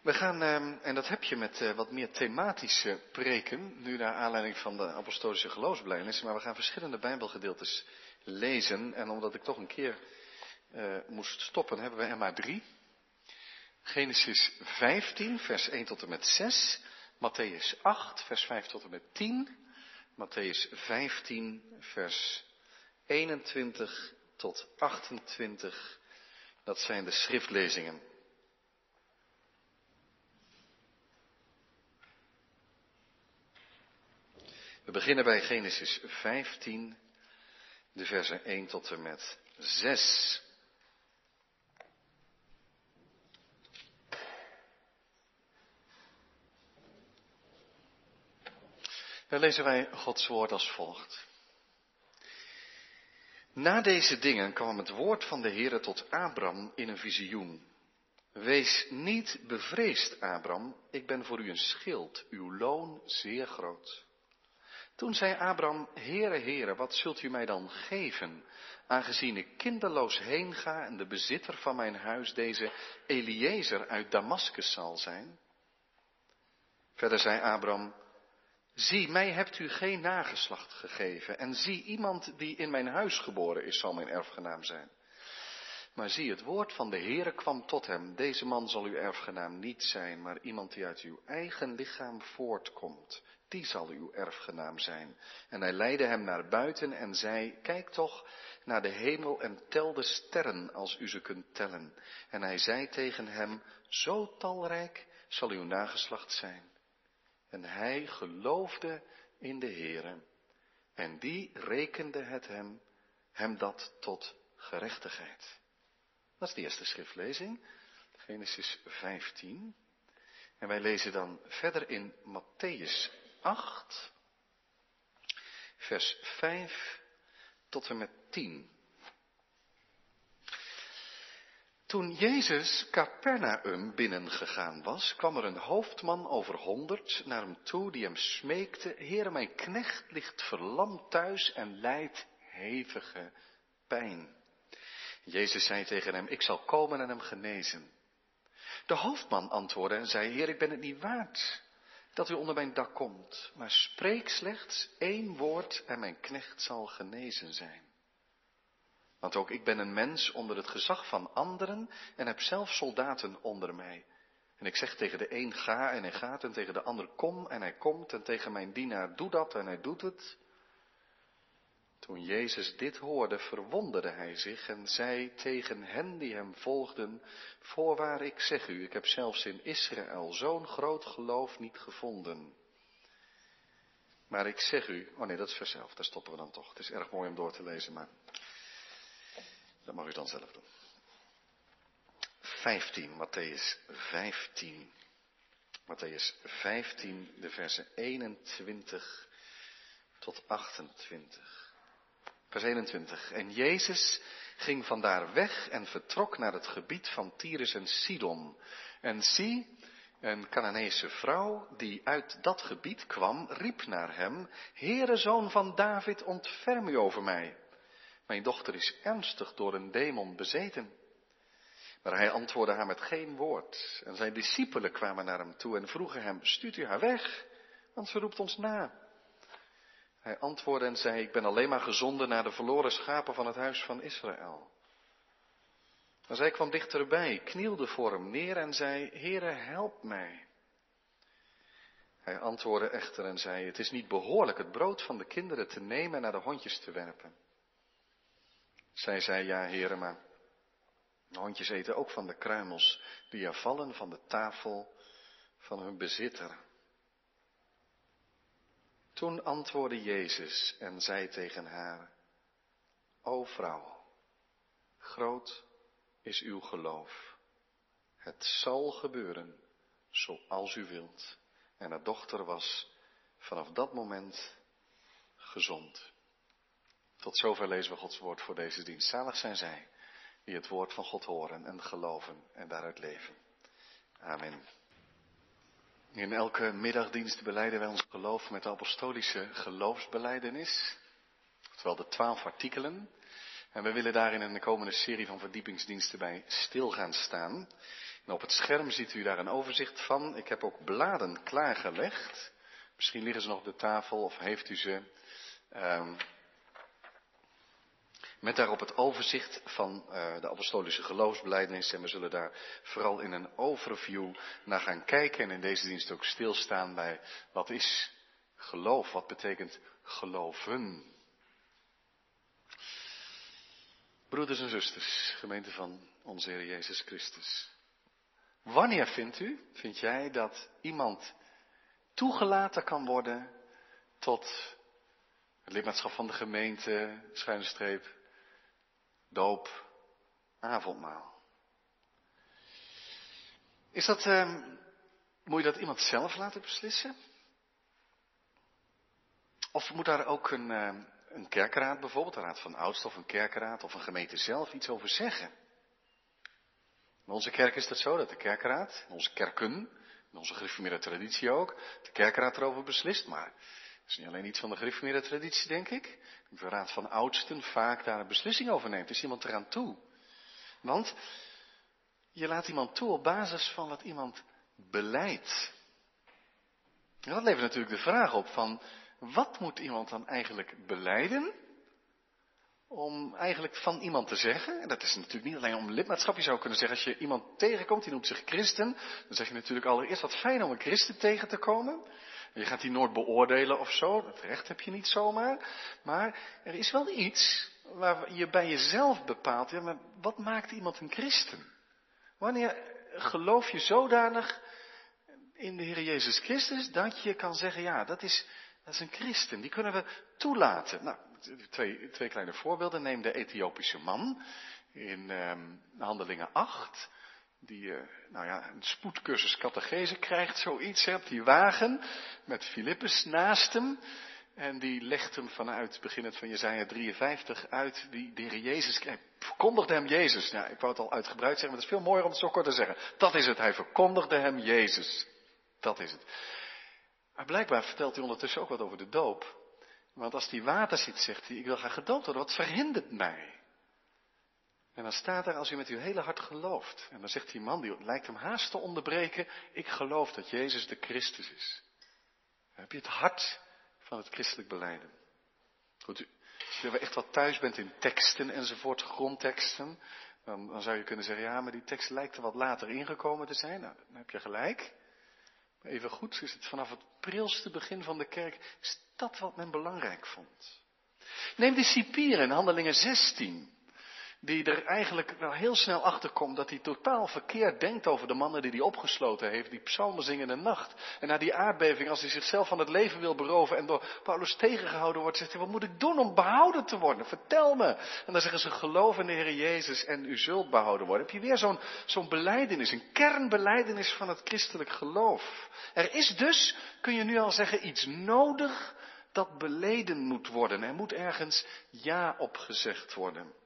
We gaan, ehm, en dat heb je met eh, wat meer thematische preken, nu naar aanleiding van de apostolische geloofsbelijdenis, maar we gaan verschillende bijbelgedeeltes lezen. En omdat ik toch een keer uh, moest stoppen, hebben we er maar drie. Genesis 15, vers 1 tot en met 6, Matthäus 8, vers 5 tot en met 10, Matthäus 15, vers 21 tot 28. Dat zijn de schriftlezingen. We beginnen bij Genesis 15, de versen 1 tot en met 6. Dan lezen wij Gods woord als volgt. Na deze dingen kwam het woord van de Heere tot Abram in een visioen. Wees niet bevreesd, Abram, ik ben voor u een schild, uw loon zeer groot. Toen zei Abram, Heere, Heere, wat zult u mij dan geven, aangezien ik kinderloos heen ga en de bezitter van mijn huis deze Eliezer uit Damaskus zal zijn? Verder zei Abram, zie, mij hebt u geen nageslacht gegeven en zie, iemand die in mijn huis geboren is zal mijn erfgenaam zijn. Maar zie, het woord van de Heere kwam tot hem, deze man zal uw erfgenaam niet zijn, maar iemand die uit uw eigen lichaam voortkomt, die zal uw erfgenaam zijn. En hij leidde hem naar buiten en zei, kijk toch naar de hemel en tel de sterren als u ze kunt tellen. En hij zei tegen hem, zo talrijk zal uw nageslacht zijn. En hij geloofde in de Heere. En die rekende het hem, hem dat tot gerechtigheid. Dat is de eerste schriftlezing, Genesis 15. En wij lezen dan verder in Matthäus 8, vers 5 tot en met 10. Toen Jezus Capernaum binnengegaan was, kwam er een hoofdman over honderd naar hem toe die hem smeekte, Heere, mijn knecht ligt verlamd thuis en lijdt hevige pijn. Jezus zei tegen hem, ik zal komen en hem genezen. De hoofdman antwoordde en zei, Heer, ik ben het niet waard dat u onder mijn dak komt, maar spreek slechts één woord en mijn knecht zal genezen zijn. Want ook ik ben een mens onder het gezag van anderen en heb zelf soldaten onder mij. En ik zeg tegen de een ga en hij gaat en tegen de ander kom en hij komt en tegen mijn dienaar doe dat en hij doet het. Toen Jezus dit hoorde, verwonderde hij zich en zei tegen hen die hem volgden, voorwaar ik zeg u, ik heb zelfs in Israël zo'n groot geloof niet gevonden. Maar ik zeg u, oh nee, dat is vers 11, daar stoppen we dan toch. Het is erg mooi om door te lezen, maar dat mag u dan zelf doen. 15, Matthäus 15. Matthäus 15, de versen 21 tot 28. Vers 21. En Jezus ging vandaar weg en vertrok naar het gebied van Tyrus en Sidon. En zie, een Canaanese vrouw die uit dat gebied kwam, riep naar hem, Heere zoon van David, ontferm u over mij. Mijn dochter is ernstig door een demon bezeten. Maar hij antwoordde haar met geen woord. En zijn discipelen kwamen naar hem toe en vroegen hem, stuurt u haar weg, want ze roept ons na. Hij antwoordde en zei, ik ben alleen maar gezonden naar de verloren schapen van het huis van Israël. Maar zij kwam dichterbij, knielde voor hem neer en zei, Heere, help mij. Hij antwoordde echter en zei, het is niet behoorlijk het brood van de kinderen te nemen en naar de hondjes te werpen. Zij zei, ja, heren, maar de hondjes eten ook van de kruimels die er vallen van de tafel van hun bezitter. Toen antwoordde Jezus en zei tegen haar, O vrouw, groot is uw geloof. Het zal gebeuren zoals u wilt. En haar dochter was vanaf dat moment gezond. Tot zover lezen we Gods woord voor deze dienst. Zalig zijn zij die het woord van God horen en geloven en daaruit leven. Amen. In elke middagdienst beleiden wij ons geloof met de apostolische geloofsbeleidenis, oftewel de twaalf artikelen. En we willen daarin in de komende serie van verdiepingsdiensten bij stil gaan staan. En op het scherm ziet u daar een overzicht van. Ik heb ook bladen klaargelegd. Misschien liggen ze nog op de tafel of heeft u ze. Um, met daarop het overzicht van uh, de apostolische geloofsbelijdenis. En we zullen daar vooral in een overview naar gaan kijken. En in deze dienst ook stilstaan bij wat is geloof? Wat betekent geloven? Broeders en zusters, gemeente van onze Heer Jezus Christus. Wanneer vindt u, vind jij, dat iemand toegelaten kan worden tot het lidmaatschap van de gemeente, schuine doop, avondmaal? Is dat, uh, moet je dat iemand zelf laten beslissen? Of moet daar ook een, uh, een kerkraad bijvoorbeeld, een raad van oudsten of een kerkraad of een gemeente zelf iets over zeggen? In onze kerk is dat zo, dat de kerkraad, in onze kerken, in onze gereformeerde traditie ook, de kerkraad erover beslist, maar dat is niet alleen iets van de gereformeerde traditie, denk ik. De raad van oudsten vaak daar een beslissing over neemt. Is iemand eraan toe? Want je laat iemand toe op basis van wat iemand beleidt. En dat levert natuurlijk de vraag op van, wat moet iemand dan eigenlijk beleiden? om eigenlijk van iemand te zeggen, en dat is natuurlijk niet alleen om lidmaatschap, je zou kunnen zeggen, als je iemand tegenkomt, die noemt zich christen, dan zeg je natuurlijk allereerst wat fijn om een christen tegen te komen. Je gaat die nooit beoordelen of zo, dat recht heb je niet zomaar. Maar er is wel iets waar je bij jezelf bepaalt, ja, maar wat maakt iemand een christen? Wanneer geloof je zodanig in de Heer Jezus Christus dat je kan zeggen, ja, dat is, dat is een christen, die kunnen we toelaten. Nou, twee, twee kleine voorbeelden. Neem de Ethiopische man in um, Handelingen 8. Die uh, nou ja, een spoedcursus catechese krijgt, zoiets. Hè, op die wagen met Filippus naast hem. En die legt hem vanuit, beginnend van Jezaja 53, uit die de Jezus, hij verkondigde hem Jezus. Ja, ik wou het al uitgebreid zeggen, maar het is veel mooier om het zo kort te zeggen. Dat is het, hij verkondigde hem Jezus. Dat is het. Maar blijkbaar vertelt hij ondertussen ook wat over de doop. Want als die water ziet, zegt hij, ik wil gaan gedoopt worden, wat verhindert mij? En dan staat er, als u met uw hele hart gelooft. En dan zegt die man, die lijkt hem haast te onderbreken, ik geloof dat Jezus de Christus is. Dan heb je het hart van het christelijk beleiden. Goed, als je echt wat thuis bent in teksten enzovoort, grondteksten, dan, zou je kunnen zeggen, ja, maar die tekst lijkt er wat later ingekomen te zijn. Nou, dan heb je gelijk. Maar even goed is het vanaf het prilste begin van de kerk, is dat wat men belangrijk vond. Neem de cipier in Handelingen 16 die er eigenlijk wel heel snel achter komt dat hij totaal verkeerd denkt over de mannen die hij opgesloten heeft, die psalmen zingen in de nacht. En na die aardbeving, als hij zichzelf van het leven wil beroven en door Paulus tegengehouden wordt, zegt hij, wat moet ik doen om behouden te worden? Vertel me. En dan zeggen ze, geloof in de Heer Jezus en u zult behouden worden. Heb je weer zo'n zo'n beleidenis, een kernbeleidenis van het christelijk geloof. Er is dus, kun je nu al zeggen, iets nodig dat beleden moet worden. Er moet ergens ja op gezegd worden.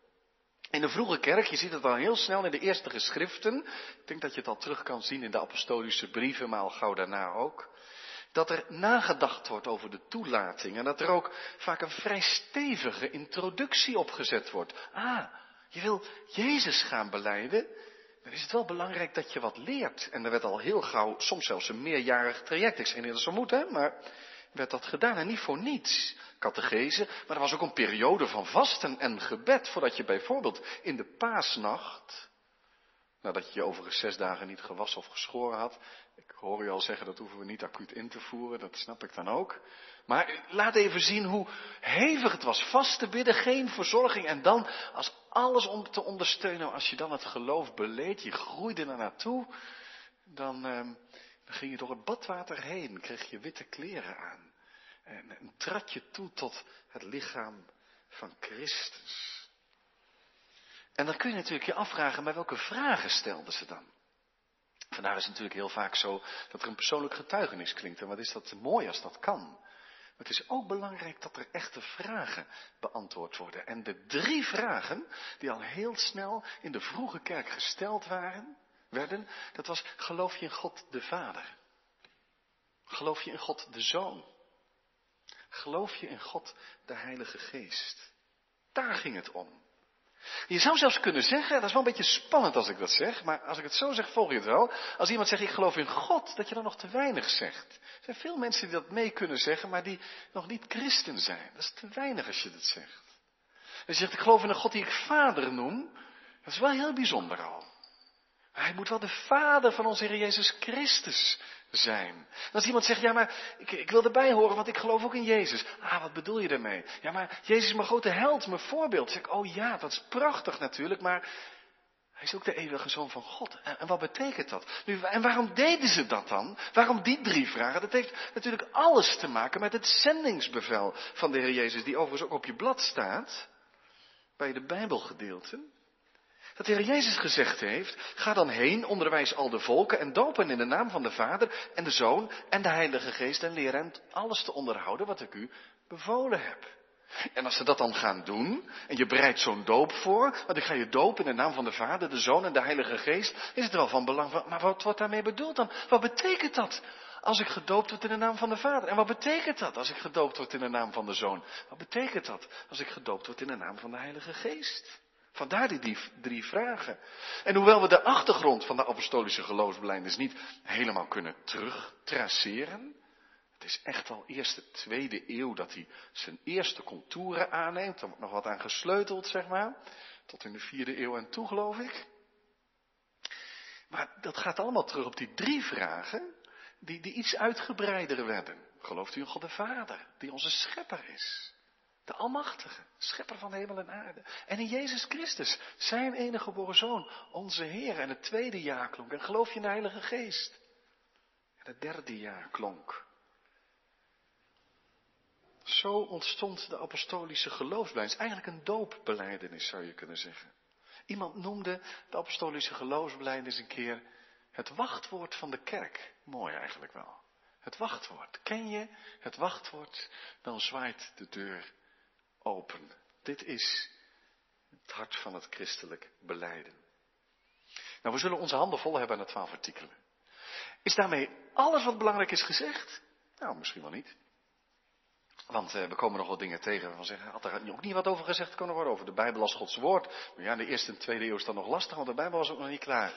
In de vroege kerk, je ziet het al heel snel in de eerste geschriften, ik denk dat je het al terug kan zien in de apostolische brieven, maar al gauw daarna ook, dat er nagedacht wordt over de toelating en dat er ook vaak een vrij stevige introductie opgezet wordt. Ah, je wil Jezus gaan beleiden, dan is het wel belangrijk dat je wat leert. En er werd al heel gauw, soms zelfs een meerjarig traject, ik zeg niet dat moet, hè, maar werd dat gedaan en niet voor niets. Catechese, maar er was ook een periode van vasten en gebed voordat je bijvoorbeeld in de paasnacht, nadat je je overigens zes dagen niet gewassen of geschoren had, ik hoor je al zeggen dat hoeven we niet acuut in te voeren, dat snap ik dan ook. Maar laat even zien hoe hevig het was. Vast te bidden, geen verzorging. En dan, als alles om te ondersteunen, als je dan het geloof beleed, je groeide er naartoe, dan, ehm, ging je door het badwater heen, kreeg je witte kleren aan. En, en trad je toe tot het lichaam van Christus. En dan kun je natuurlijk je afvragen, maar welke vragen stelden ze dan? Vandaar is het natuurlijk heel vaak zo dat er een persoonlijk getuigenis klinkt. En wat is dat mooi als dat kan. Maar het is ook belangrijk dat er echte vragen beantwoord worden. En de drie vragen die al heel snel in de vroege kerk gesteld waren, werden, dat was, geloof je in God de Vader? Geloof je in God de Zoon? Geloof je in God de Heilige Geest? Daar ging het om. Je zou zelfs kunnen zeggen, dat is wel een beetje spannend als ik dat zeg, maar als ik het zo zeg, volg je het wel. Als iemand zegt, ik geloof in God, dat je dan nog te weinig zegt. Er zijn veel mensen die dat mee kunnen zeggen, maar die nog niet christen zijn. Dat is te weinig als je dat zegt. Als je zegt, ik geloof in een God die ik vader noem, dat is wel heel bijzonder al. Hij moet wel de vader van onze Heer Jezus Christus zijn. Als iemand zegt, ja maar ik, ik, wil erbij horen, want ik geloof ook in Jezus. Ah, wat bedoel je daarmee? Ja maar Jezus is mijn grote held, mijn voorbeeld. zeg ik, oh ja, dat is prachtig natuurlijk, maar hij is ook de eeuwige zoon van God. En, en wat betekent dat? Nu, en waarom deden ze dat dan? Waarom die drie vragen? Dat heeft natuurlijk alles te maken met het zendingsbevel van de Heer Jezus, die overigens ook op je blad staat, bij de Bijbelgedeelte. Dat de Heer Jezus gezegd heeft, ga dan heen, onderwijs al de volken en dopen in de naam van de Vader en de Zoon en de Heilige Geest en leer hen alles te onderhouden wat ik u bevolen heb. En als ze dat dan gaan doen, en je bereidt zo'n doop voor, want ik ga je dopen in de naam van de Vader, de Zoon en de Heilige Geest, is het wel van belang. Maar wat wordt daarmee bedoeld dan? Wat betekent dat? Als ik gedoopt word in de naam van de Vader. En wat betekent dat als ik gedoopt word in de naam van de Zoon? Wat betekent dat als ik gedoopt word in de naam van de Heilige Geest? Vandaar die drie vragen. En hoewel we de achtergrond van de apostolische geloofsbelijdenis niet helemaal kunnen terugtraceren, het is echt al eerst de tweede eeuw dat hij zijn eerste contouren aanneemt. Er wordt nog wat aan gesleuteld, zeg maar. Tot in de vierde eeuw en toe, geloof ik. Maar dat gaat allemaal terug op die drie vragen, die, die iets uitgebreider werden. Gelooft u in God de Vader, die onze schepper is? De Almachtige, schepper van hemel en aarde. En in Jezus Christus, zijn enige geboren zoon, onze Heer. En het tweede jaar klonk. En geloof je in de Heilige Geest. En het derde jaar klonk. Zo ontstond de apostolische geloofsbelijdenis. Eigenlijk een doopbeleidenis zou je kunnen zeggen. Iemand noemde de apostolische geloofsbelijdenis een keer het wachtwoord van de kerk. Mooi eigenlijk wel. Het wachtwoord. Ken je het wachtwoord? Dan zwaait de deur open. Dit is het hart van het christelijk beleiden. Nou, we zullen onze handen vol hebben aan de twaalf artikelen. Is daarmee alles wat belangrijk is gezegd? Nou, misschien wel niet. Want uh, we komen nog wat dingen tegen waarvan zeggen, had er ook niet wat over gezegd kunnen worden, over de Bijbel als Gods woord. Maar ja, in de eerste en tweede eeuw is dat nog lastig, want de Bijbel was ook nog niet klaar.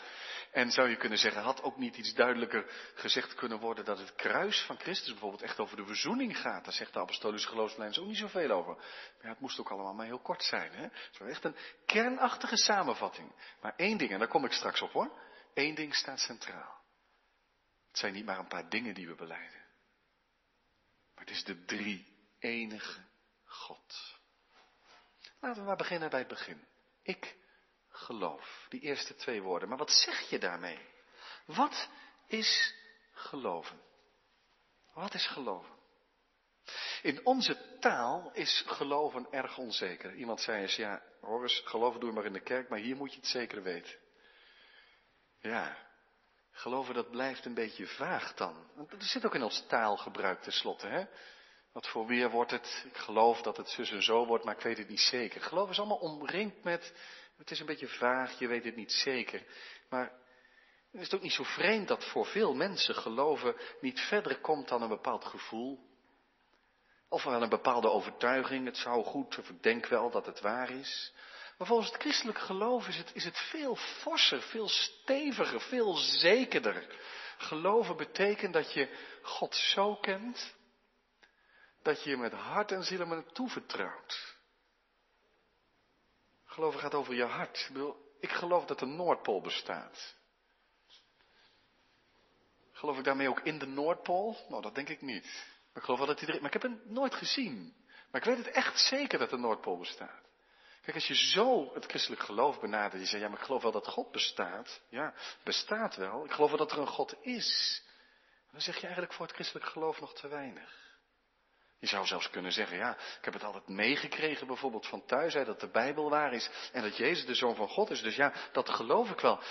En zou je kunnen zeggen, had ook niet iets duidelijker gezegd kunnen worden dat het kruis van Christus bijvoorbeeld echt over de verzoening gaat. Daar zegt de apostolische geloofslijns ook niet zoveel over. Maar ja, het moest ook allemaal maar heel kort zijn. Hè? Het was echt een kernachtige samenvatting. Maar één ding, en daar kom ik straks op hoor. Eén ding staat centraal. Het zijn niet maar een paar dingen die we beleiden. Maar het is de drie enige God. Laten we maar beginnen bij het begin. Ik geloof. Die eerste twee woorden. Maar wat zeg je daarmee? Wat is geloven? Wat is geloven? In onze taal is geloven erg onzeker. Iemand zei eens, ja, hoor eens, geloven doe je maar in de kerk, maar hier moet je het zeker weten. Ja, geloven dat blijft een beetje vaag dan. Er zit ook in ons taalgebruik tenslotte, hè. Wat voor weer wordt het? Ik geloof dat het zus en zo wordt, maar ik weet het niet zeker. Geloof is allemaal omringd met, het is een beetje vaag, je weet het niet zeker. Maar is het ook niet zo vreemd dat voor veel mensen geloven niet verder komt dan een bepaald gevoel? Of wel een bepaalde overtuiging, het zou goed, of ik denk wel dat het waar is. Maar volgens het christelijk geloof is het, is het veel forser, veel steviger, veel zekerder. Geloven betekent dat je God zo kent, dat je je met hart en ziel hem toevertrouwt. Geloven gaat over je hart. Ik, geloof dat de Noordpool bestaat. Geloof ik daarmee ook in de Noordpool? Nou, dat denk ik niet. Maar ik geloof wel dat er Maar ik heb hem nooit gezien. Maar ik weet het echt zeker dat de Noordpool bestaat. Kijk, als je zo het christelijk geloof benadert, je zegt, ja, maar ik geloof wel dat God bestaat. Ja, bestaat wel. Ik geloof wel dat er een God is. Dan zeg je eigenlijk voor het christelijk geloof nog te weinig. Je zou zelfs kunnen zeggen, ja, ik heb het altijd meegekregen bijvoorbeeld van thuis, hè, dat de Bijbel waar is en dat Jezus de Zoon van God is. Dus ja, dat geloof ik wel.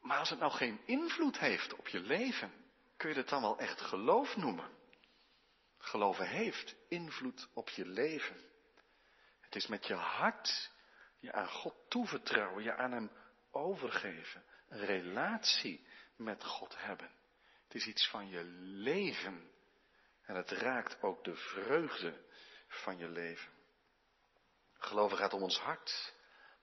Maar als het nou geen invloed heeft op je leven, kun je het dan wel echt geloof noemen? Geloven heeft invloed op je leven. Het is met je hart je aan God toevertrouwen, je aan Hem overgeven, een relatie met God hebben. Het is iets van je leven. En het raakt ook de vreugde van je leven. Geloven gaat om ons hart.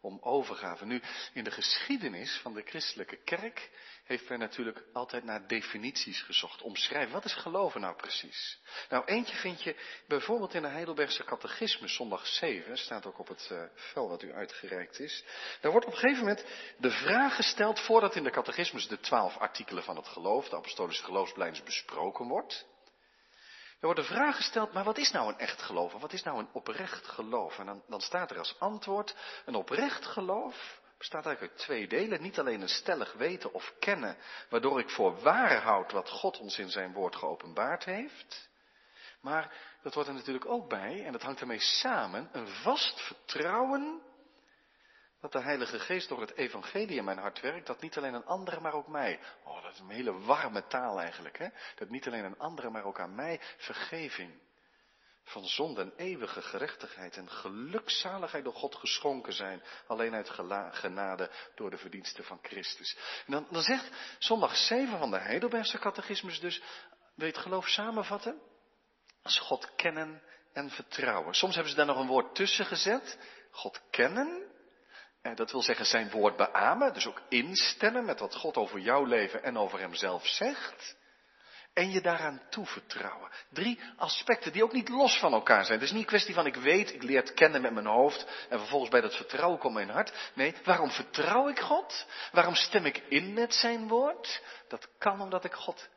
om overgave. Nu, in de geschiedenis van de christelijke kerk heeft men natuurlijk altijd naar definities gezocht. Omschrijven, wat is geloven nou precies? Nou, eentje vind je bijvoorbeeld in de Heidelbergse catechismus, zondag 7, staat ook op het uh, vel wat u uitgereikt is. Daar wordt op een gegeven moment de vraag gesteld, voordat in de catechismus de twaalf artikelen van het geloof, de apostolische geloofsbelijdenis, besproken wordt. Er wordt de vraag gesteld, maar wat is nou een echt geloof? Wat is nou een oprecht geloof? En dan, dan staat er als antwoord, een oprecht geloof bestaat eigenlijk uit twee delen. Niet alleen een stellig weten of kennen, waardoor ik voor waar houd wat God ons in zijn woord geopenbaard heeft. Maar dat wordt er natuurlijk ook bij, en dat hangt ermee samen, een vast vertrouwen dat de Heilige Geest door het evangelie in mijn hart werkt, dat niet alleen een andere, maar ook mij. Oh, dat is een hele warme taal eigenlijk, hè? Dat niet alleen een andere, maar ook aan mij vergeving van zonde en eeuwige gerechtigheid en gelukzaligheid door God geschonken zijn, alleen uit genade door de verdiensten van Christus. En dan, dan zegt zondag 7 van de Heidelbergse catechismus dus, het geloof samenvatten? Als God kennen en vertrouwen. Soms hebben ze daar nog een woord tussen gezet. God kennen en dat wil zeggen zijn woord beamen, dus ook instemmen met wat God over jouw leven en over hemzelf zegt. En je daaraan toevertrouwen. Drie aspecten die ook niet los van elkaar zijn. Het is niet een kwestie van ik weet, ik leer het kennen met mijn hoofd en vervolgens bij dat vertrouwen komt mijn hart. Nee, waarom vertrouw ik God? Waarom stem ik in met zijn woord? Dat kan omdat ik God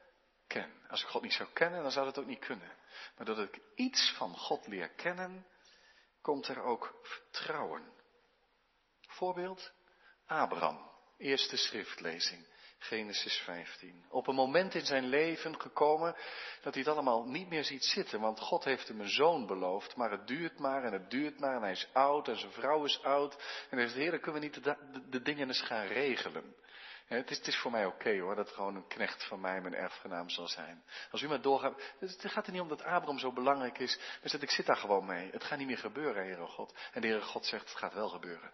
ken. Als ik God niet zou kennen, dan zou dat ook niet kunnen. Maar doordat ik iets van God leer kennen, komt er ook vertrouwen. Voorbeeld, Abraham, eerste schriftlezing, Genesis 15. Op een moment in zijn leven gekomen dat hij het allemaal niet meer ziet zitten, want God heeft hem een zoon beloofd, maar het duurt maar en het duurt maar en hij is oud en zijn vrouw is oud. En hij zegt, heer, kunnen we niet de, de, dingen eens gaan regelen? het, is, het is, voor mij oké hoor, dat gewoon een knecht van mij mijn erfgenaam zal zijn. Als u maar doorgaat, het gaat er niet om dat Abraham zo belangrijk is, maar ik zit daar gewoon mee. Het gaat niet meer gebeuren, Heere God. En de Heere God zegt, het gaat wel gebeuren.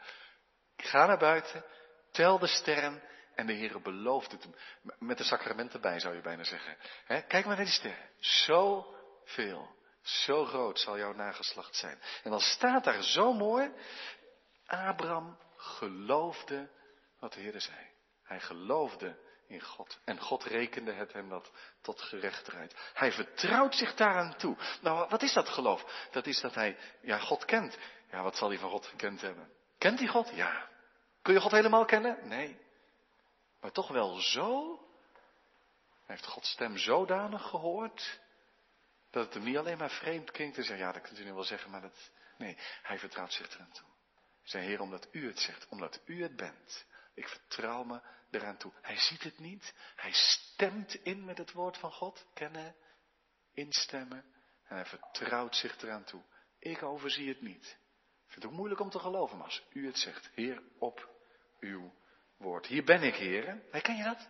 Ga naar buiten, tel de sterren en de Heere belooft het hem. Met de sacramenten bij zou je bijna zeggen. kijk maar naar die sterren. Zo veel, zo groot zal jouw nageslacht zijn. En dan staat daar zo mooi, Abraham geloofde wat de Heere zei. Hij geloofde in God. En God rekende het hem dat tot gerechtigheid. Hij vertrouwt zich daaraan toe. Nou, wat is dat geloof? Dat is dat hij, ja, God kent. Ja, wat zal hij van God gekend hebben? Kent hij God? Ja. Kun je God helemaal kennen? Nee. Maar toch wel zo? Hij heeft Gods stem zodanig gehoord, dat het hem niet alleen maar vreemd klinkt en zegt, ja, dat kunt u nu wel zeggen, maar dat, nee, hij vertrouwt zich eraan toe. Zijn Heer, omdat u het zegt, omdat u het bent, ik vertrouw me eraan toe. Hij ziet het niet, hij stemt in met het woord van God, kennen, instemmen, en hij vertrouwt zich eraan toe. Ik overzie het niet. Ik vind het ook moeilijk om te geloven, maar als u het zegt, Heer, op uw woord. Hier ben ik, Heer. Herken je dat?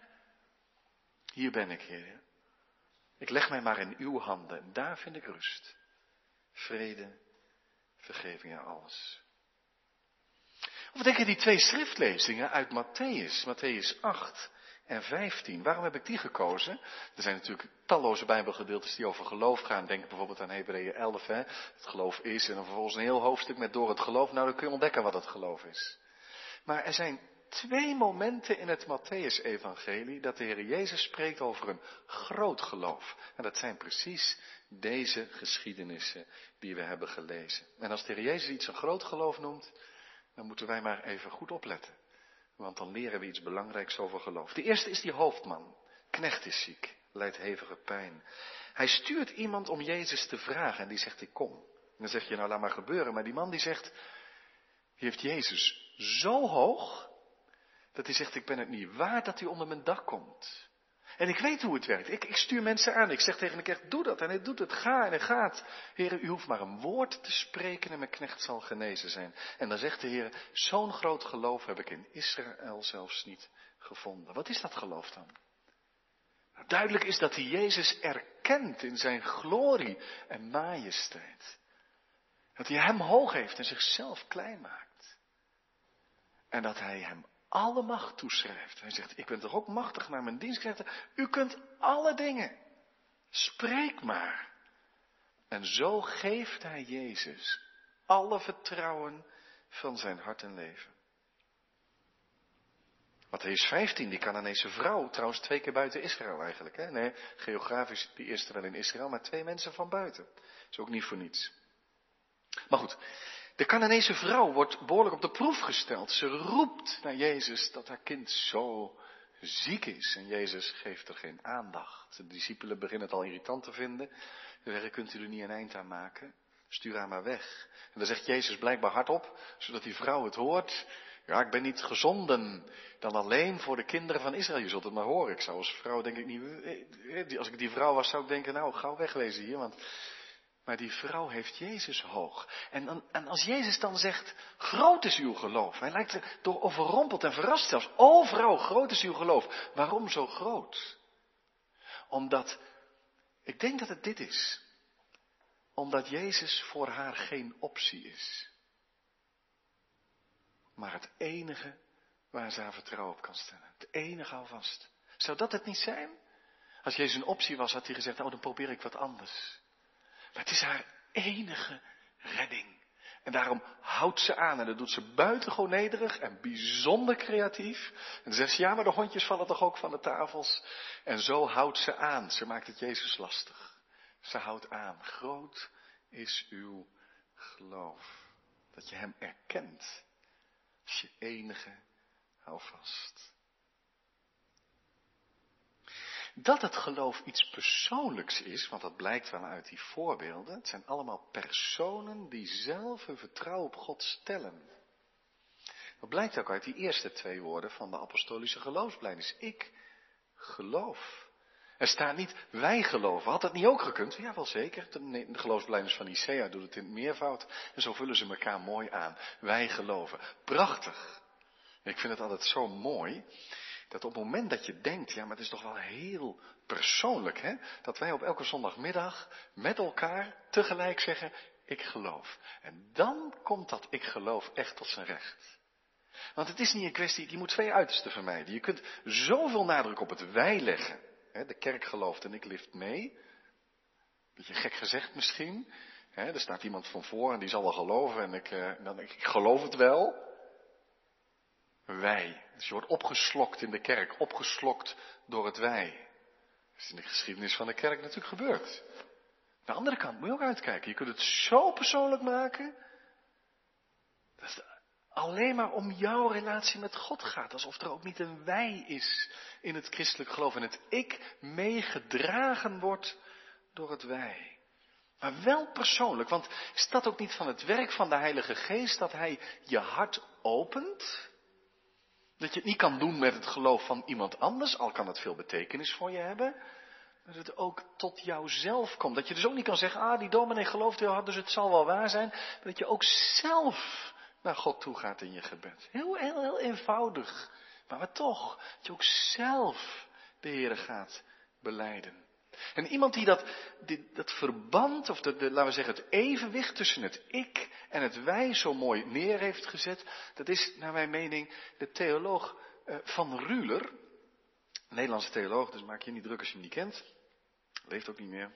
Hier ben ik, Heer. Ik leg mij maar in uw handen en daar vind ik rust. Vrede, vergeving en alles. Of denk je die twee schriftlezingen uit Matthäus, Matthäus 8 en 15. Waarom heb ik die gekozen? Er zijn natuurlijk talloze Bijbelgedeeltes die over geloof gaan. Denk bijvoorbeeld aan Hebreeën 11, hè? Het geloof is en dan vervolgens een heel hoofdstuk met door het geloof. Nou, dan kun je ontdekken wat het geloof is. Maar er zijn twee momenten in het Matthäus-evangelie dat de Heer Jezus spreekt over een groot geloof. En dat zijn precies deze geschiedenissen die we hebben gelezen. En als de Heer Jezus iets een groot geloof noemt, dan moeten wij maar even goed opletten. Want dan leren we iets belangrijks over geloof. De eerste is die hoofdman. Knecht is ziek, lijdt hevige pijn. Hij stuurt iemand om Jezus te vragen en die zegt ik kom. En dan zeg je nou laat maar gebeuren. Maar die man die zegt, heeft Jezus zo hoog, dat hij zegt ik ben het niet waard dat hij onder mijn dak komt. En ik weet hoe het werkt. Ik, ik, stuur mensen aan. Ik zeg tegen een knecht, doe dat. En hij doet het. Ga en hij gaat. Heer, u hoeft maar een woord te spreken en mijn knecht zal genezen zijn. En dan zegt de Heer, zo'n groot geloof heb ik in Israël zelfs niet gevonden. Wat is dat geloof dan? Nou, duidelijk is dat hij Jezus erkent in zijn glorie en majesteit. Dat hij hem hoog heeft en zichzelf klein maakt. En dat hij hem alle macht toeschrijft. Hij zegt, ik ben toch ook machtig naar mijn dienstknechten. U kunt alle dingen. Spreek maar. En zo geeft hij Jezus alle vertrouwen van zijn hart en leven. Matthäus 15, die Cananese vrouw, trouwens twee keer buiten Israël eigenlijk. Hè? Nee, geografisch die eerste wel in Israël, maar twee mensen van buiten. Is ook niet voor niets. Maar goed, de Cananese vrouw wordt behoorlijk op de proef gesteld. Ze roept naar Jezus dat haar kind zo ziek is. En Jezus geeft er geen aandacht. De discipelen beginnen het al irritant te vinden. Ze zeggen, kunt u er niet een eind aan maken? Stuur haar maar weg. En dan zegt Jezus blijkbaar hardop, zodat die vrouw het hoort. Ja, ik ben niet gezonden dan alleen voor de kinderen van Israël. Je zult het maar horen. Ik zou als vrouw denk ik niet, eh, als ik die vrouw was zou ik denken, nou gauw wegwezen hier, want maar die vrouw heeft Jezus hoog. En, dan, en, als Jezus dan zegt, groot is uw geloof. Hij lijkt er door overrompeld en verrast zelfs. O vrouw, groot is uw geloof. Waarom zo groot? Omdat, ik denk dat het dit is. Omdat Jezus voor haar geen optie is. Maar het enige waar ze haar vertrouwen op kan stellen. Het enige alvast. Zou dat het niet zijn? Als Jezus een optie was, had hij gezegd, oh dan probeer ik wat anders. Het is haar enige redding. En daarom houdt ze aan en dat doet ze buitengewoon nederig en bijzonder creatief. En dan zegt ze, ja, maar de hondjes vallen toch ook van de tafels. En zo houdt ze aan. Ze maakt het Jezus lastig. Ze houdt aan. Groot is uw geloof. Dat je hem erkent als je enige houvast. Dat het geloof iets persoonlijks is, want dat blijkt wel uit die voorbeelden. Het zijn allemaal personen die zelf hun vertrouwen op God stellen. Dat blijkt ook uit die eerste twee woorden van de apostolische geloofsblijdenis. Ik geloof. Er staat niet, wij geloven. Had dat niet ook gekund? Ja, wel zeker. De geloofsblijdenis van Nicea doet het in het meervoud. En zo vullen ze elkaar mooi aan. Wij geloven. Prachtig. Ik vind het altijd zo mooi dat op het moment dat je denkt, ja, maar het is toch wel heel persoonlijk, hè? Dat wij op elke zondagmiddag met elkaar tegelijk zeggen, ik geloof. En dan komt dat ik geloof echt tot zijn recht. Want het is niet een kwestie, je moet twee uitersten vermijden. Je kunt zoveel nadruk op het wij leggen. Hè? De kerk gelooft en ik lift mee. Beetje gek gezegd misschien. Hè? Er staat iemand van voor en die zal wel geloven en ik, uh, dan, ik, ik geloof het wel. Wij. Dus je wordt opgeslokt in de kerk, opgeslokt door het wij. Dat is in de geschiedenis van de kerk natuurlijk gebeurd. de andere kant moet je ook uitkijken. Je kunt het zo persoonlijk maken. Dat het alleen maar om jouw relatie met God gaat. Alsof er ook niet een wij is in het christelijk geloof. En het ik meegedragen wordt door het wij. Maar wel persoonlijk, want is dat ook niet van het werk van de Heilige Geest dat Hij je hart opent? Dat je het niet kan doen met het geloof van iemand anders, al kan het veel betekenis voor je hebben. Dat het ook tot jouzelf komt. Dat je dus ook niet kan zeggen, ah, die dominee gelooft heel hard, dus het zal wel waar zijn. Dat je ook zelf naar God toe gaat in je gebed. Heel, heel, heel eenvoudig. Maar, maar toch, dat je ook zelf de Heer gaat beleiden. En iemand die dat, dat verband, of laten we zeggen het evenwicht tussen het ik en het wij zo mooi neer heeft gezet, dat is naar mijn mening de theoloog uh, van Ruler. Nederlandse theoloog, dus maak je niet druk als je hem niet kent. Leeft ook niet meer.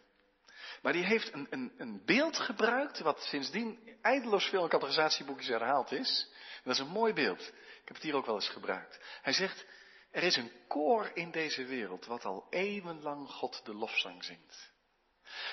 Maar die heeft een, een, een beeld gebruikt, wat sindsdien eindeloos veel in categorisatieboekjes herhaald is. En dat is een mooi beeld. Ik heb het hier ook wel eens gebruikt. Hij zegt, er is een koor in deze wereld wat al eeuwenlang God de lofzang zingt.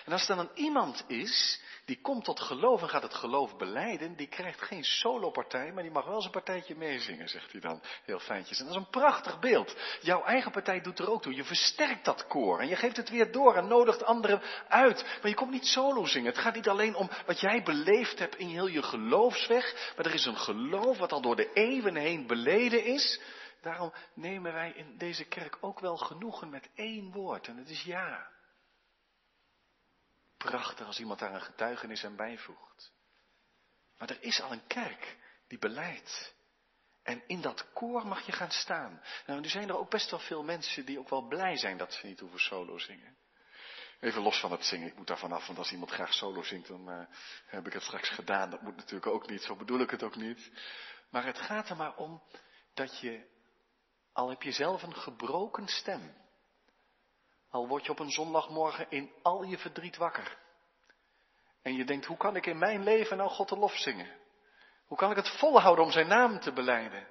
En als er dan iemand is die komt tot geloof en gaat het geloof beleiden, die krijgt geen solopartij, maar die mag wel zijn partijtje meezingen, zegt hij dan heel fijntjes. En dat is een prachtig beeld. Jouw eigen partij doet er ook toe. Je versterkt dat koor en je geeft het weer door en nodigt anderen uit. Maar je komt niet solo zingen. Het gaat niet alleen om wat jij beleefd hebt in heel je geloofsweg, maar er is een geloof wat al door de eeuwen heen beleden is. Daarom nemen wij in deze kerk ook wel genoegen met één woord en het is ja. Prachtig als iemand daar een getuigenis aan bijvoegt. Maar er is al een kerk die beleidt. En in dat koor mag je gaan staan. Nou, nu zijn er ook best wel veel mensen die ook wel blij zijn dat ze niet hoeven solo zingen. Even los van het zingen, ik moet daar vanaf, want als iemand graag solo zingt, dan uh, heb ik het straks gedaan. Dat moet natuurlijk ook niet, zo bedoel ik het ook niet. Maar het gaat er maar om dat je al heb je zelf een gebroken stem. Al word je op een zondagmorgen in al je verdriet wakker. En je denkt, hoe kan ik in mijn leven nou God de lof zingen? Hoe kan ik het volhouden om zijn naam te beleiden?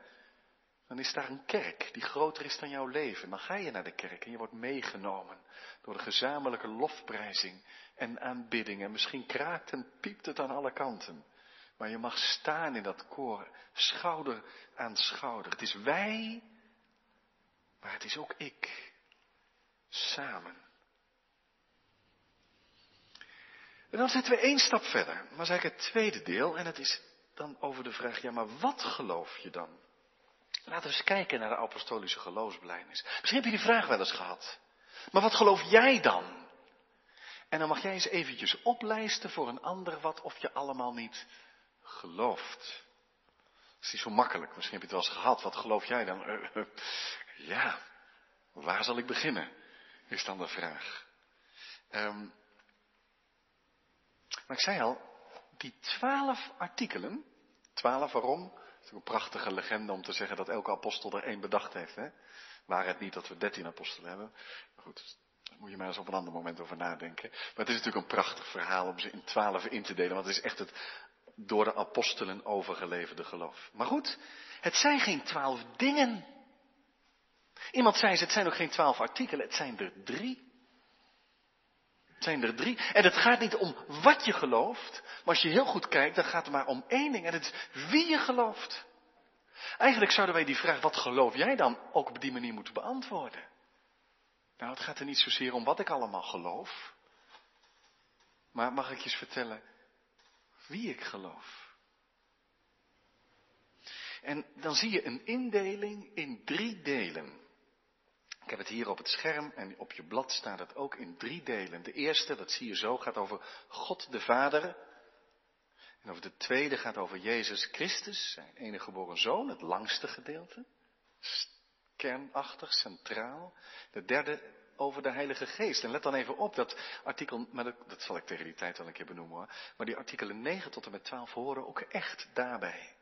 Dan is daar een kerk die groter is dan jouw leven. Dan ga je naar de kerk en je wordt meegenomen door de gezamenlijke lofprijzing en aanbidding. En misschien kraakt en piept het aan alle kanten. Maar je mag staan in dat koor, schouder aan schouder. Het is wij, maar het is ook ik. Samen. En dan zetten we één stap verder. Maar is eigenlijk het tweede deel. En het is dan over de vraag, ja maar wat geloof je dan? Laten we eens kijken naar de apostolische geloofsbelijdenis. Misschien heb je die vraag wel eens gehad. Maar wat geloof jij dan? En dan mag jij eens eventjes oplijsten voor een ander wat of je allemaal niet gelooft. Dat is niet zo makkelijk. Misschien heb je het wel eens gehad. Wat geloof jij dan? Ja, waar zal ik beginnen? Is dan de vraag. Um, maar ik zei al, die twaalf artikelen, twaalf waarom? Het is een prachtige legende om te zeggen dat elke apostel er één bedacht heeft. Hè? Waar het niet dat we dertien apostelen hebben. Maar goed, daar moet je maar eens op een ander moment over nadenken. Maar het is natuurlijk een prachtig verhaal om ze in twaalf in te delen. Want het is echt het door de apostelen overgeleverde geloof. Maar goed, het zijn geen twaalf dingen. Iemand zei ze, het zijn ook geen twaalf artikelen, het zijn er drie. Het zijn er drie. En het gaat niet om wat je gelooft, maar als je heel goed kijkt, dan gaat het maar om één ding. En het is wie je gelooft. Eigenlijk zouden wij die vraag, wat geloof jij dan, ook op die manier moeten beantwoorden. Nou, het gaat er niet zozeer om wat ik allemaal geloof. Maar mag ik je eens vertellen wie ik geloof? En dan zie je een indeling in drie delen. Ik heb het hier op het scherm en op je blad staat het ook in drie delen. De eerste, dat zie je zo, gaat over God de Vader. En over de tweede gaat over Jezus Christus, zijn enige geboren zoon, het langste gedeelte. Kernachtig, centraal. De derde over de Heilige Geest. En let dan even op, dat artikel, maar dat, dat zal ik tegen die tijd wel een keer benoemen hoor. Maar die artikelen 9 tot en met 12 horen ook echt daarbij.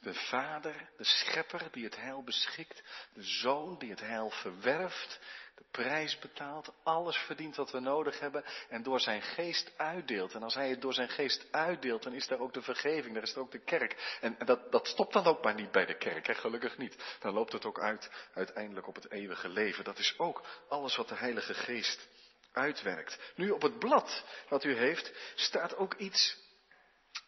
De Vader, de Schepper die het heil beschikt, de Zoon die het heil verwerft, de prijs betaalt, alles verdient wat we nodig hebben en door zijn geest uitdeelt. En als hij het door zijn geest uitdeelt, dan is daar ook de vergeving, daar is er ook de kerk. En, dat, dat stopt dan ook maar niet bij de kerk, hè? gelukkig niet. Dan loopt het ook uit uiteindelijk op het eeuwige leven. Dat is ook alles wat de Heilige Geest uitwerkt. Nu op het blad wat u heeft, staat ook iets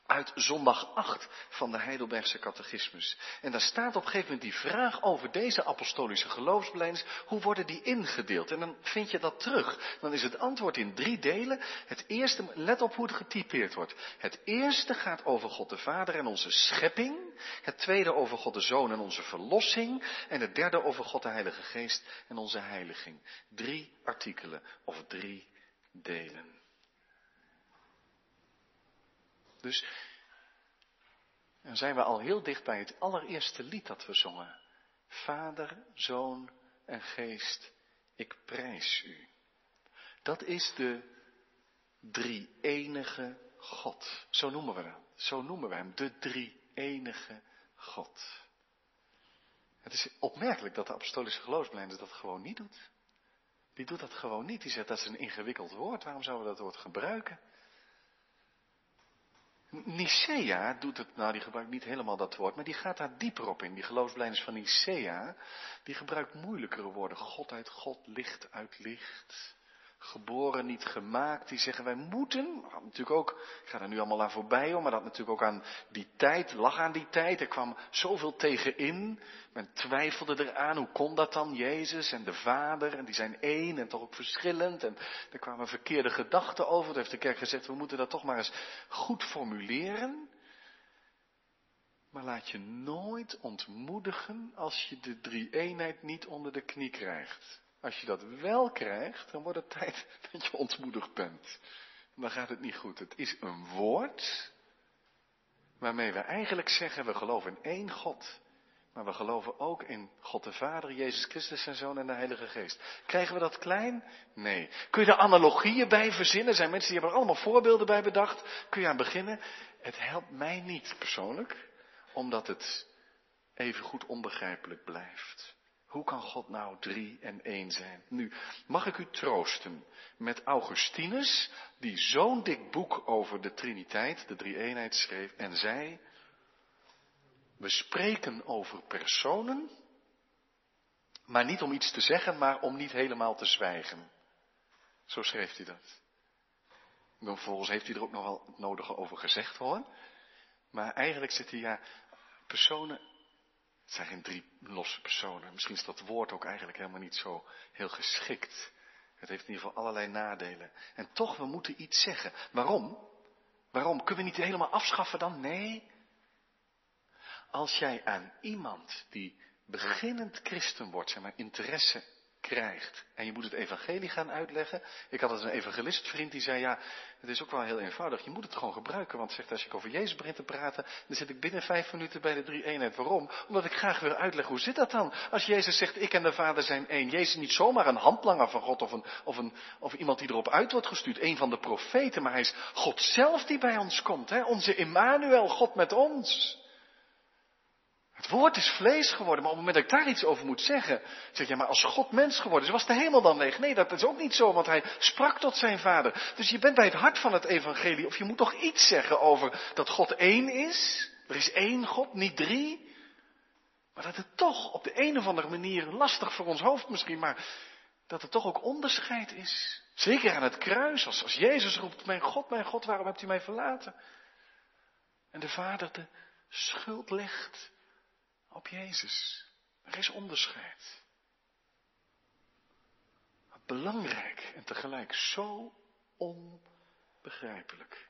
uit zondag 8 van de Heidelbergse catechismus. En daar staat op een gegeven moment die vraag over deze apostolische geloofsbelijdenis, hoe worden die ingedeeld? En dan vind je dat terug. Dan is het antwoord in drie delen. Het eerste, let op hoe het getypeerd wordt. Het eerste gaat over God de Vader en onze schepping. Het tweede over God de Zoon en onze verlossing. En het derde over God de Heilige Geest en onze heiliging. Drie artikelen of drie delen. Dus dan zijn we al heel dicht bij het allereerste lied dat we zongen. Vader, Zoon en Geest, ik prijs u. Dat is de drie-enige God. Zo noemen we hem. Zo noemen we hem, de drie-enige God. Het is opmerkelijk dat de apostolische geloofsbelijdenis dat gewoon niet doet. Die doet dat gewoon niet. Die zegt dat is een ingewikkeld woord. Waarom zouden we dat woord gebruiken? Nicea doet het, nou die gebruikt niet helemaal dat woord, maar die gaat daar dieper op in. Die geloofsbelijdenis van Nicea, die gebruikt moeilijkere woorden. God uit God, licht uit licht geboren, niet gemaakt. Die zeggen wij moeten, natuurlijk ook, ik ga er nu allemaal aan voorbij hoor, maar dat natuurlijk ook aan die tijd, lag aan die tijd. Er kwam zoveel tegenin. Men twijfelde eraan, hoe kon dat dan, Jezus en de Vader, en die zijn één en toch ook verschillend. En er kwamen verkeerde gedachten over. Toen heeft de kerk gezegd, we moeten dat toch maar eens goed formuleren. Maar laat je nooit ontmoedigen als je de drie-eenheid niet onder de knie krijgt. Als je dat wel krijgt, dan wordt het tijd dat je ontmoedigd bent. Dan gaat het niet goed. Het is een woord waarmee we eigenlijk zeggen, we geloven in één God. Maar we geloven ook in God de Vader, Jezus Christus, zijn Zoon en de Heilige Geest. Krijgen we dat klein? Nee. Kun je er analogieën bij verzinnen? Er zijn mensen die hebben er allemaal voorbeelden bij bedacht. Kun je aan beginnen? Het helpt mij niet persoonlijk, omdat het even goed onbegrijpelijk blijft. Hoe kan God nou drie en één zijn? Nu, mag ik u troosten met Augustinus, die zo'n dik boek over de Triniteit, de drie-eenheid schreef, en zei, We spreken over personen, maar niet om iets te zeggen, maar om niet helemaal te zwijgen. Zo schreef hij dat. Vervolgens heeft hij er ook nog wel het nodige over gezegd hoor. Maar eigenlijk zit hij ja, personen, het zijn geen drie losse personen. Misschien is dat woord ook eigenlijk helemaal niet zo heel geschikt. Het heeft in ieder geval allerlei nadelen. En toch, we moeten iets zeggen. Waarom? Waarom? Kunnen we niet helemaal afschaffen dan? Nee. Als jij aan iemand die beginnend christen wordt, zeg maar, interesse krijgt. En je moet het evangelie gaan uitleggen. Ik had een evangelistvriend die zei, ja, het is ook wel heel eenvoudig. Je moet het gewoon gebruiken. Want zegt, als ik over Jezus begin te praten, dan zit ik binnen vijf minuten bij de drie eenheid. Waarom? Omdat ik graag wil uitleggen, hoe zit dat dan? Als Jezus zegt, ik en de Vader zijn één. Jezus is niet zomaar een handlanger van God of, een, of, een, of iemand die erop uit wordt gestuurd. Een van de profeten, maar hij is God zelf die bij ons komt. Hè? Onze Immanuel, God met ons. Het woord is vlees geworden, maar op het moment dat ik daar iets over moet zeggen, zeg je, maar als God mens geworden is, was de hemel dan leeg? Nee, dat is ook niet zo, want hij sprak tot zijn vader. Dus je bent bij het hart van het evangelie, of je moet toch iets zeggen over dat God één is? Er is één God, niet drie. Maar dat het toch op de een of andere manier, lastig voor ons hoofd misschien, maar dat er toch ook onderscheid is. Zeker aan het kruis, als, als Jezus roept, mijn God, mijn God, waarom hebt u mij verlaten? En de vader de schuld legt op Jezus. Er is onderscheid. Belangrijk en tegelijk zo onbegrijpelijk.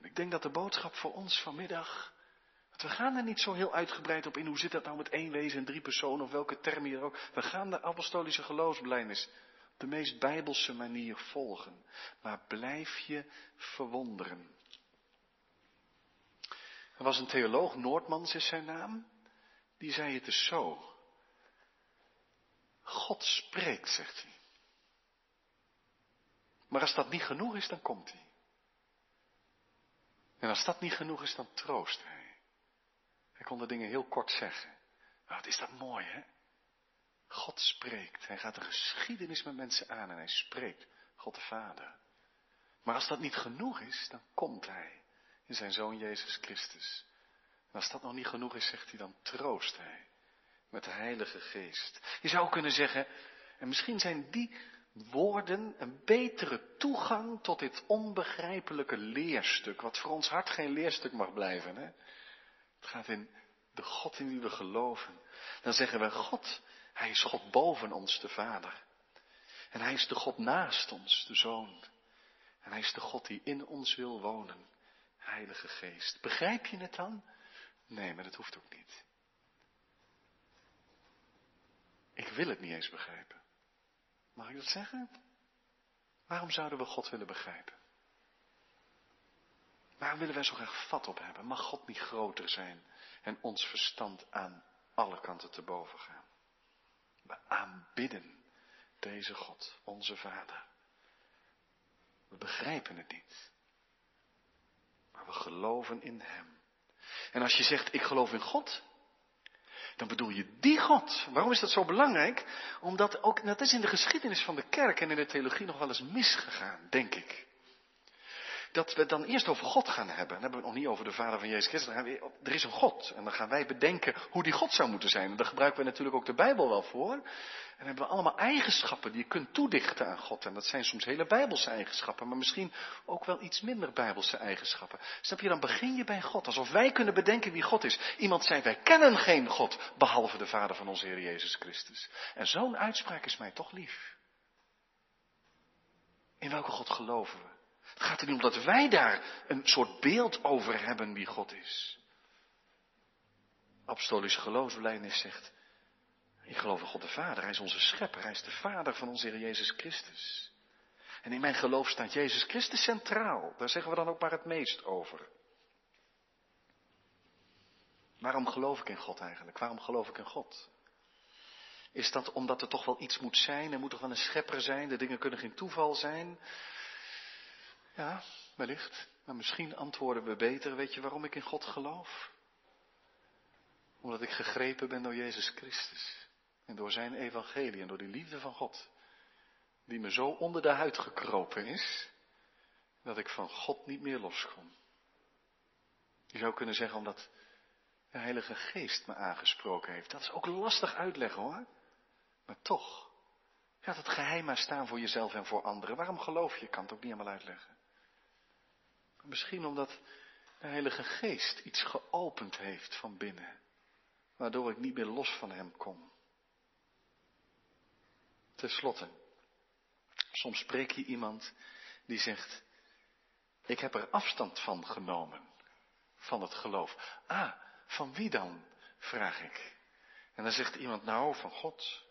Ik denk dat de boodschap voor ons vanmiddag. we gaan er niet zo heel uitgebreid op in hoe zit dat nou met één wezen en drie personen of welke term hier ook. We gaan de apostolische geloofsbelijdenis op de meest bijbelse manier volgen. Maar blijf je verwonderen. Er was een theoloog, Noordmans is zijn naam die zei het dus zo. God spreekt, zegt hij. Maar als dat niet genoeg is, dan komt hij. En als dat niet genoeg is, dan troost hij. Hij kon de dingen heel kort zeggen. Wat is dat mooi, hè? God spreekt. Hij gaat de geschiedenis met mensen aan en hij spreekt. God de Vader. Maar als dat niet genoeg is, dan komt hij in zijn Zoon Jezus Christus. En als dat nog niet genoeg is, zegt hij dan, troost hij met de Heilige Geest. Je zou kunnen zeggen, en misschien zijn die woorden een betere toegang tot dit onbegrijpelijke leerstuk, wat voor ons hart geen leerstuk mag blijven. Hè? Het gaat in de God in wie we geloven. Dan zeggen we, God, Hij is God boven ons, de Vader. En Hij is de God naast ons, de Zoon. En Hij is de God die in ons wil wonen, Heilige Geest. Begrijp je het dan? Nee, maar dat hoeft ook niet. Ik wil het niet eens begrijpen. Mag ik dat zeggen? Waarom zouden we God willen begrijpen? Waarom willen wij zo graag vat op hebben? Mag God niet groter zijn en ons verstand aan alle kanten te boven gaan? We aanbidden deze God, onze Vader. We begrijpen het niet, maar we geloven in Hem. En als je zegt, ik geloof in God, dan bedoel je die God. Waarom is dat zo belangrijk? Omdat ook, dat is in de geschiedenis van de kerk en in de theologie nog wel eens misgegaan, denk ik dat we het dan eerst over God gaan hebben. Dan hebben we het nog niet over de Vader van Jezus Christus. Dan we, er is een God. En dan gaan wij bedenken hoe die God zou moeten zijn. En daar gebruiken we natuurlijk ook de Bijbel wel voor. En dan hebben we allemaal eigenschappen die je kunt toedichten aan God. En dat zijn soms hele Bijbelse eigenschappen. Maar misschien ook wel iets minder Bijbelse eigenschappen. Snap je, dan begin je bij God. Alsof wij kunnen bedenken wie God is. Iemand zei, wij kennen geen God. Behalve de Vader van onze Heer Jezus Christus. En zo'n uitspraak is mij toch lief. In welke God geloven we? Het gaat er niet om dat wij daar een soort beeld over hebben wie God is. Apostolische geloofsbelijdenis zegt, ik geloof in God de Vader, Hij is onze schepper, Hij is de Vader van onze Heer Jezus Christus. En in mijn geloof staat Jezus Christus centraal, daar zeggen we dan ook maar het meest over. Waarom geloof ik in God eigenlijk? Waarom geloof ik in God? Is dat omdat er toch wel iets moet zijn? Er moet toch wel een schepper zijn? De dingen kunnen geen toeval zijn. Ja, wellicht. Maar misschien antwoorden we beter. Weet je waarom ik in God geloof? Omdat ik gegrepen ben door Jezus Christus. En door zijn evangelie en door die liefde van God. Die me zo onder de huid gekropen is. Dat ik van God niet meer los kon. Je zou kunnen zeggen omdat de Heilige Geest me aangesproken heeft. Dat is ook lastig uitleggen hoor. Maar toch. Gaat het geheim maar staan voor jezelf en voor anderen. Waarom geloof je? Ik kan het ook niet helemaal uitleggen. Misschien omdat de Heilige Geest iets geopend heeft van binnen. Waardoor ik niet meer los van Hem kom. Ten slotte. Soms spreek je iemand die zegt, ik heb er afstand van genomen. Van het geloof. Ah, van wie dan? Vraag ik. En dan zegt iemand, nou, van God.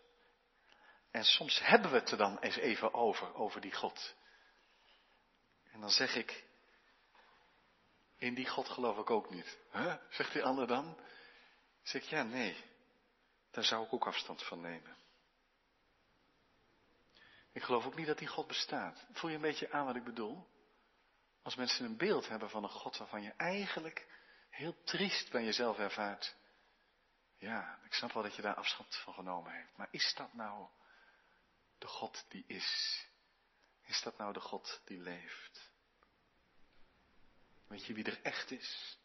En soms hebben we het er dan eens even over, over die God. En dan zeg ik, in die God geloof ik ook niet. Zegt die ander dan? Zeg ik, ja, nee. Daar zou ik ook afstand van nemen. Ik geloof ook niet dat die God bestaat. Voel je een beetje aan wat ik bedoel? Als mensen een beeld hebben van een God waarvan je eigenlijk heel triest bij jezelf ervaart. Ja, ik snap wel dat je daar afstand van genomen heeft. Maar is dat nou de God die is? Is dat nou de God die leeft? Weet je wie er echt is?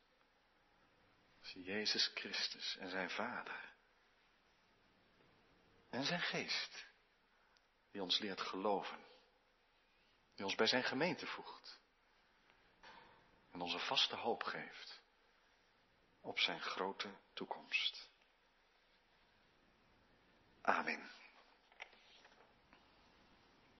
Dat is Jezus Christus en zijn Vader. En zijn Geest. Die ons leert geloven. Die ons bij zijn gemeente voegt. En onze vaste hoop geeft. Op zijn grote toekomst. Amen.